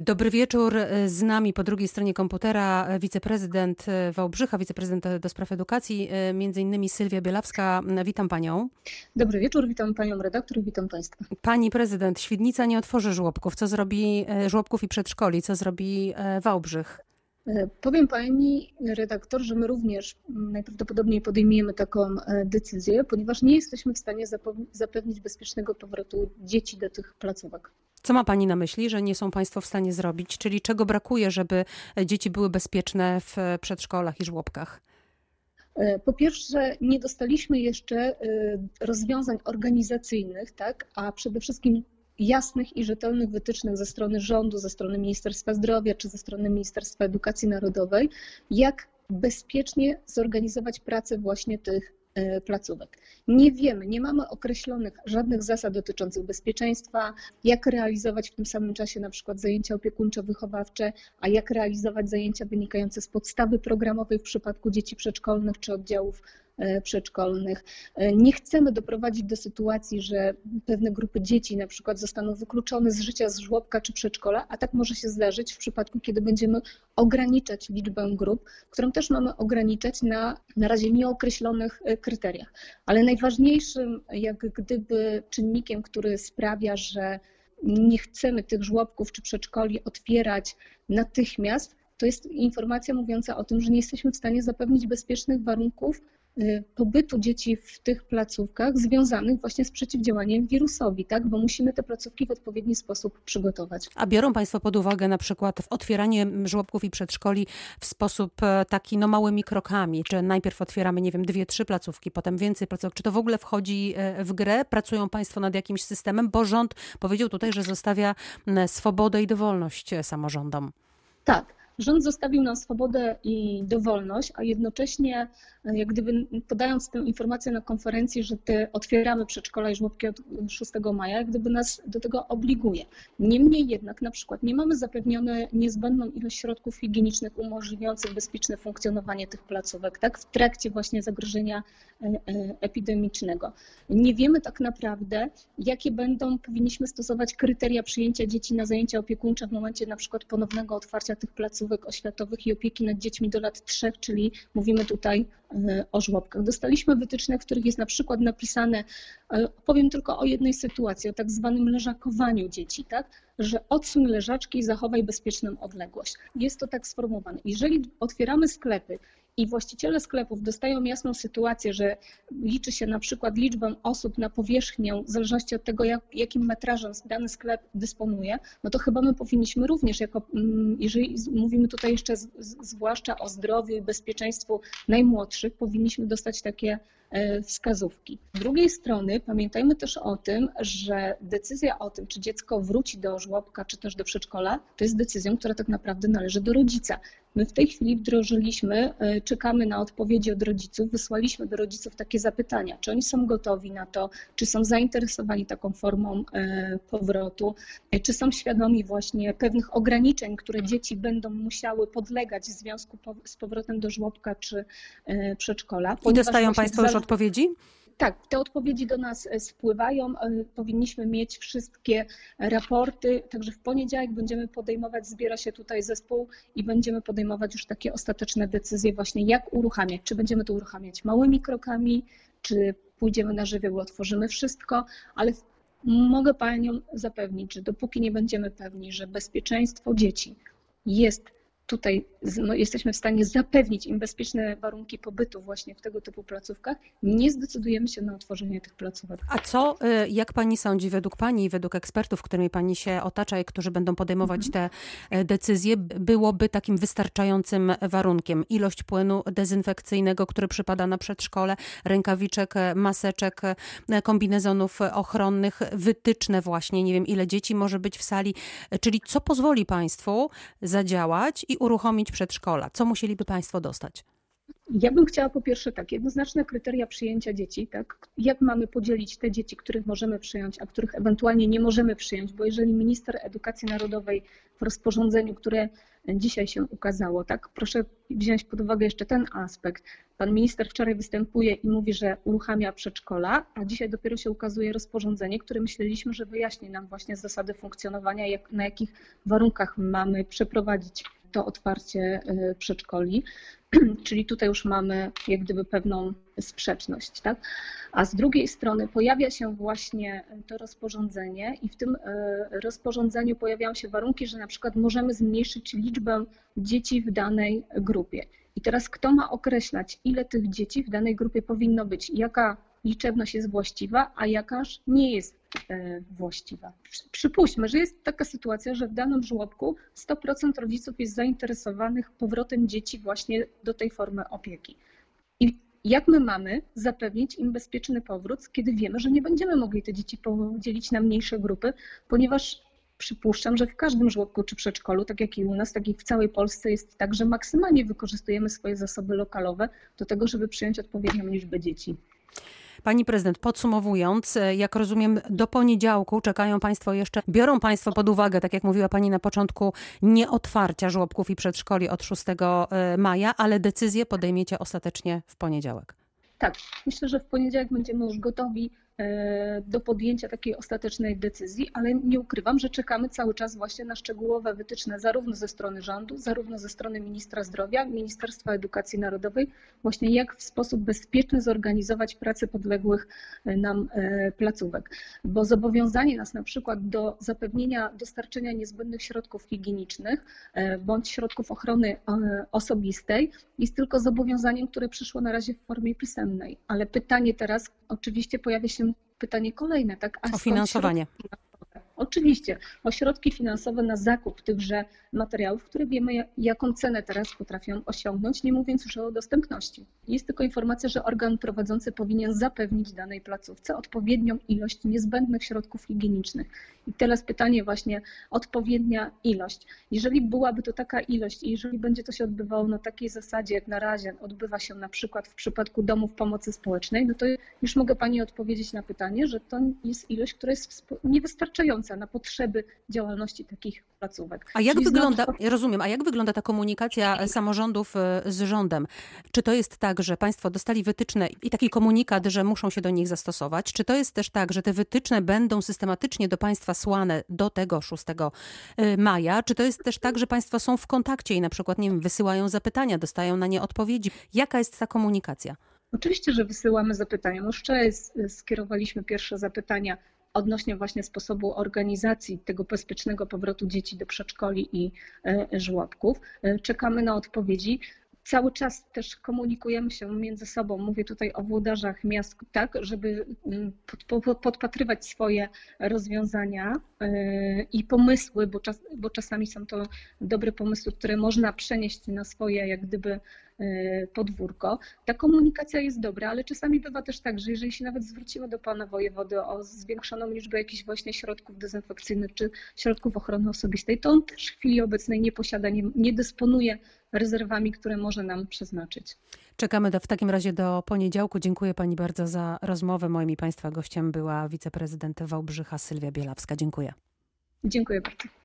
Dobry wieczór. Z nami po drugiej stronie komputera wiceprezydent Wałbrzycha, wiceprezydent do spraw edukacji, między innymi Sylwia Bielawska. Witam panią. Dobry wieczór, witam panią redaktor, witam państwa. Pani prezydent, Świdnica nie otworzy żłobków. Co zrobi żłobków i przedszkoli? Co zrobi Wałbrzych? Powiem pani redaktor, że my również najprawdopodobniej podejmiemy taką decyzję, ponieważ nie jesteśmy w stanie zapewnić bezpiecznego powrotu dzieci do tych placówek. Co ma Pani na myśli, że nie są Państwo w stanie zrobić? Czyli czego brakuje, żeby dzieci były bezpieczne w przedszkolach i żłobkach? E, po pierwsze, nie dostaliśmy jeszcze e, rozwiązań organizacyjnych, tak, a przede wszystkim jasnych i rzetelnych wytycznych ze strony rządu, ze strony Ministerstwa Zdrowia czy ze strony Ministerstwa Edukacji Narodowej, jak bezpiecznie zorganizować pracę właśnie tych E, placówek. Nie wiemy, nie mamy określonych żadnych zasad dotyczących bezpieczeństwa, jak realizować w tym samym czasie na przykład zajęcia opiekuńczo-wychowawcze, a jak realizować zajęcia wynikające z podstawy programowej w przypadku dzieci przedszkolnych czy oddziałów przedszkolnych. E, nie chcemy doprowadzić do sytuacji, że pewne grupy dzieci na przykład zostaną wykluczone z życia z żłobka czy przedszkola, a tak może się zdarzyć w przypadku, kiedy będziemy ograniczać liczbę grup, którą też mamy ograniczać na na razie nieokreślonych e, kryteriach. Ale najważniejszym jak gdyby czynnikiem, który sprawia, że nie chcemy tych żłobków czy przedszkoli otwierać natychmiast, to jest informacja mówiąca o tym, że nie jesteśmy w stanie zapewnić bezpiecznych warunków Y, pobytu dzieci w tych placówkach związanych właśnie z przeciwdziałaniem wirusowi, tak? bo musimy te placówki w odpowiedni sposób przygotować. A biorą Państwo pod uwagę na przykład otwieranie żłobków i przedszkoli w sposób e, taki no małymi krokami, czy najpierw otwieramy, nie wiem, dwie, trzy placówki, potem więcej placówek, czy to w ogóle wchodzi e, w grę? Pracują Państwo nad jakimś systemem, bo rząd powiedział tutaj, że zostawia swobodę i dowolność e, samorządom. Tak, Rząd zostawił nam swobodę i dowolność, a jednocześnie e, jak gdyby podając tę informację na konferencji, że te otwieramy przedszkola i żłobki od 6 maja, jak gdyby nas do tego obliguje. Niemniej jednak na przykład nie mamy zapewnione niezbędną ilość środków higienicznych umożliwiających bezpieczne funkcjonowanie tych placówek, tak, w trakcie właśnie zagrożenia e, e, epidemicznego. Nie wiemy tak naprawdę, jakie będą, powinniśmy stosować kryteria przyjęcia dzieci na zajęcia opiekuńcze w momencie na przykład ponownego otwarcia tych placówek placówek oświatowych i opieki nad dziećmi do lat trzech, czyli mówimy tutaj e, o żłobkach. Dostaliśmy wytyczne, w których jest na przykład napisane, e, powiem tylko o jednej sytuacji, o tak zwanym leżakowaniu dzieci, tak? że odsuń leżaczki i zachowaj bezpieczną odległość. Jest to tak sformułowane. Jeżeli otwieramy sklepy i właściciele sklepów dostają jasną sytuację, że liczy się na przykład liczbę osób na powierzchnię, w zależności od tego, jak, jakim metrażem dany sklep dysponuje, no to chyba my powinniśmy również, jako, mm, jeżeli mówimy tutaj jeszcze z, zwłaszcza o zdrowiu i bezpieczeństwu najmłodszych, powinniśmy dostać takie wskazówki. Z drugiej strony pamiętajmy też o tym, że decyzja o tym, czy dziecko wróci do żłobka, czy też do przedszkola, to jest decyzją, która tak naprawdę należy do rodzica. My w tej chwili wdrożyliśmy, e, czekamy na odpowiedzi od rodziców, wysłaliśmy do rodziców takie zapytania, czy oni są gotowi na to, czy są zainteresowani taką formą e, powrotu, e, czy są świadomi właśnie pewnych ograniczeń, które dzieci będą musiały podlegać w związku z powrotem do żłobka czy przedszkola. I dostają Państwo już odpowiedzi? Tak, te odpowiedzi do nas e, spływają. E, powinniśmy mieć wszystkie raporty, także w poniedziałek będziemy podejmować, zbiera się tutaj zespół i będziemy podejmować już takie ostateczne decyzje właśnie jak uruchamiać. Czy będziemy to uruchamiać małymi krokami, czy pójdziemy na żywioł, otworzymy wszystko, ale mogę Panią zapewnić, że dopóki nie będziemy pewni, że bezpieczeństwo dzieci jest tutaj no, jesteśmy w stanie zapewnić im bezpieczne warunki pobytu właśnie w tego typu placówkach, nie zdecydujemy się na otworzenie tych placówek. A co, y, jak pani sądzi, według pani i według ekspertów, którymi pani się otacza i którzy będą podejmować mhm. te decyzje, byłoby takim wystarczającym warunkiem? Ilość płynu dezynfekcyjnego, który przypada na przedszkole, rękawiczek, maseczek, kombinezonów ochronnych, wytyczne właśnie, nie wiem ile dzieci może być w sali, czyli co pozwoli państwu zadziałać i uruchomić przedszkola? Co musieliby Państwo dostać? Ja bym chciała po pierwsze tak, jednoznaczne kryteria przyjęcia dzieci, tak? Jak mamy podzielić te dzieci, których możemy przyjąć, a których ewentualnie nie możemy przyjąć, bo jeżeli minister edukacji narodowej w rozporządzeniu, które dzisiaj się ukazało, tak? Proszę wziąć pod uwagę jeszcze ten aspekt. Pan minister wczoraj występuje i mówi, że uruchamia przedszkola, a dzisiaj dopiero się ukazuje rozporządzenie, które myśleliśmy, że wyjaśni nam właśnie zasady funkcjonowania, jak, na jakich warunkach mamy przeprowadzić to otwarcie y, przedszkoli. Czyli tutaj już mamy jak gdyby pewną sprzeczność, tak? A z drugiej strony pojawia się właśnie to rozporządzenie i w tym y, rozporządzeniu pojawiają się warunki, że na przykład możemy zmniejszyć liczbę dzieci w danej grupie. I teraz kto ma określać, ile tych dzieci w danej grupie powinno być, jaka liczebność jest właściwa, a jakaż nie jest właściwa. Przypuśćmy, że jest taka sytuacja, że w danym żłobku 100% rodziców jest zainteresowanych powrotem dzieci właśnie do tej formy opieki. I jak my mamy zapewnić im bezpieczny powrót, kiedy wiemy, że nie będziemy mogli te dzieci podzielić na mniejsze grupy, ponieważ przypuszczam, że w każdym żłobku czy przedszkolu, tak jak i u nas, tak jak w całej Polsce jest tak, że maksymalnie wykorzystujemy swoje zasoby lokalowe do tego, żeby przyjąć odpowiednią liczbę dzieci. Pani prezydent, podsumowując, e, jak rozumiem, do poniedziałku czekają Państwo jeszcze, biorą Państwo pod uwagę, tak jak mówiła Pani na początku, nieotwarcia żłobków i przedszkoli od 6 e, maja, ale decyzję podejmiecie ostatecznie w poniedziałek. Tak, myślę, że w poniedziałek będziemy już gotowi do podjęcia takiej ostatecznej decyzji, ale nie ukrywam, że czekamy cały czas właśnie na szczegółowe wytyczne zarówno ze strony rządu, zarówno ze strony ministra zdrowia, Ministerstwa Edukacji Narodowej, właśnie jak w sposób bezpieczny zorganizować pracę podległych e, nam e, placówek. Bo zobowiązanie nas na przykład do zapewnienia dostarczenia niezbędnych środków higienicznych bądź środków ochrony osobistej jest tylko zobowiązaniem, które przyszło na razie w formie pisemnej. Ale pytanie teraz oczywiście pojawia się pytanie kolejne, tak? A o finansowanie. Oczywiście, o środki finansowe na zakup tychże materiałów, które wiemy, jaką cenę teraz potrafią osiągnąć, nie mówiąc już o dostępności. Jest tylko informacja, że organ prowadzący powinien zapewnić danej placówce odpowiednią ilość niezbędnych środków higienicznych. I teraz pytanie właśnie, odpowiednia ilość. Jeżeli byłaby to taka ilość i jeżeli będzie to się odbywało na takiej zasadzie, jak na razie odbywa się na przykład w przypadku domów pomocy społecznej, no to już mogę Pani odpowiedzieć na pytanie, że to jest ilość, która jest niewystarczająca na potrzeby działalności takich placówek. A jak Czyli wygląda, znowu... rozumiem, a jak wygląda ta komunikacja samorządów e, z rządem? Czy to jest tak, że państwo dostali wytyczne i taki komunikat, że muszą się do nich zastosować? Czy to jest też tak, że te wytyczne będą systematycznie do państwa słane do tego 6 e, maja? Czy to jest też tak, że państwo są w kontakcie i na przykład, nie wiem, wysyłają zapytania, dostają na nie odpowiedzi? Jaka jest ta komunikacja? Oczywiście, że wysyłamy zapytania. Już wczoraj skierowaliśmy pierwsze zapytania odnośnie właśnie sposobu organizacji tego bezpiecznego powrotu dzieci do przedszkoli i e, żłobków. E, czekamy na odpowiedzi. Cały czas też komunikujemy się między sobą, mówię tutaj o włodarzach miast, tak, żeby mm, podpatrywać swoje rozwiązania e, i pomysły, bo, czas, bo czasami są to dobre pomysły, które można przenieść na swoje jak gdyby podwórko. Ta komunikacja jest dobra, ale czasami bywa też tak, że jeżeli się nawet zwrócimy do pana wojewody o zwiększoną liczbę jakichś właśnie środków dezynfekcyjnych czy środków ochrony osobistej, to on też w chwili obecnej nie posiada, nie, nie dysponuje rezerwami, które może nam przeznaczyć. Czekamy do, w takim razie do poniedziałku. Dziękuję Pani bardzo za rozmowę. Moim i Państwa gościem była wiceprezydent Wałbrzycha Sylwia Bielawska. Dziękuję. Dziękuję bardzo.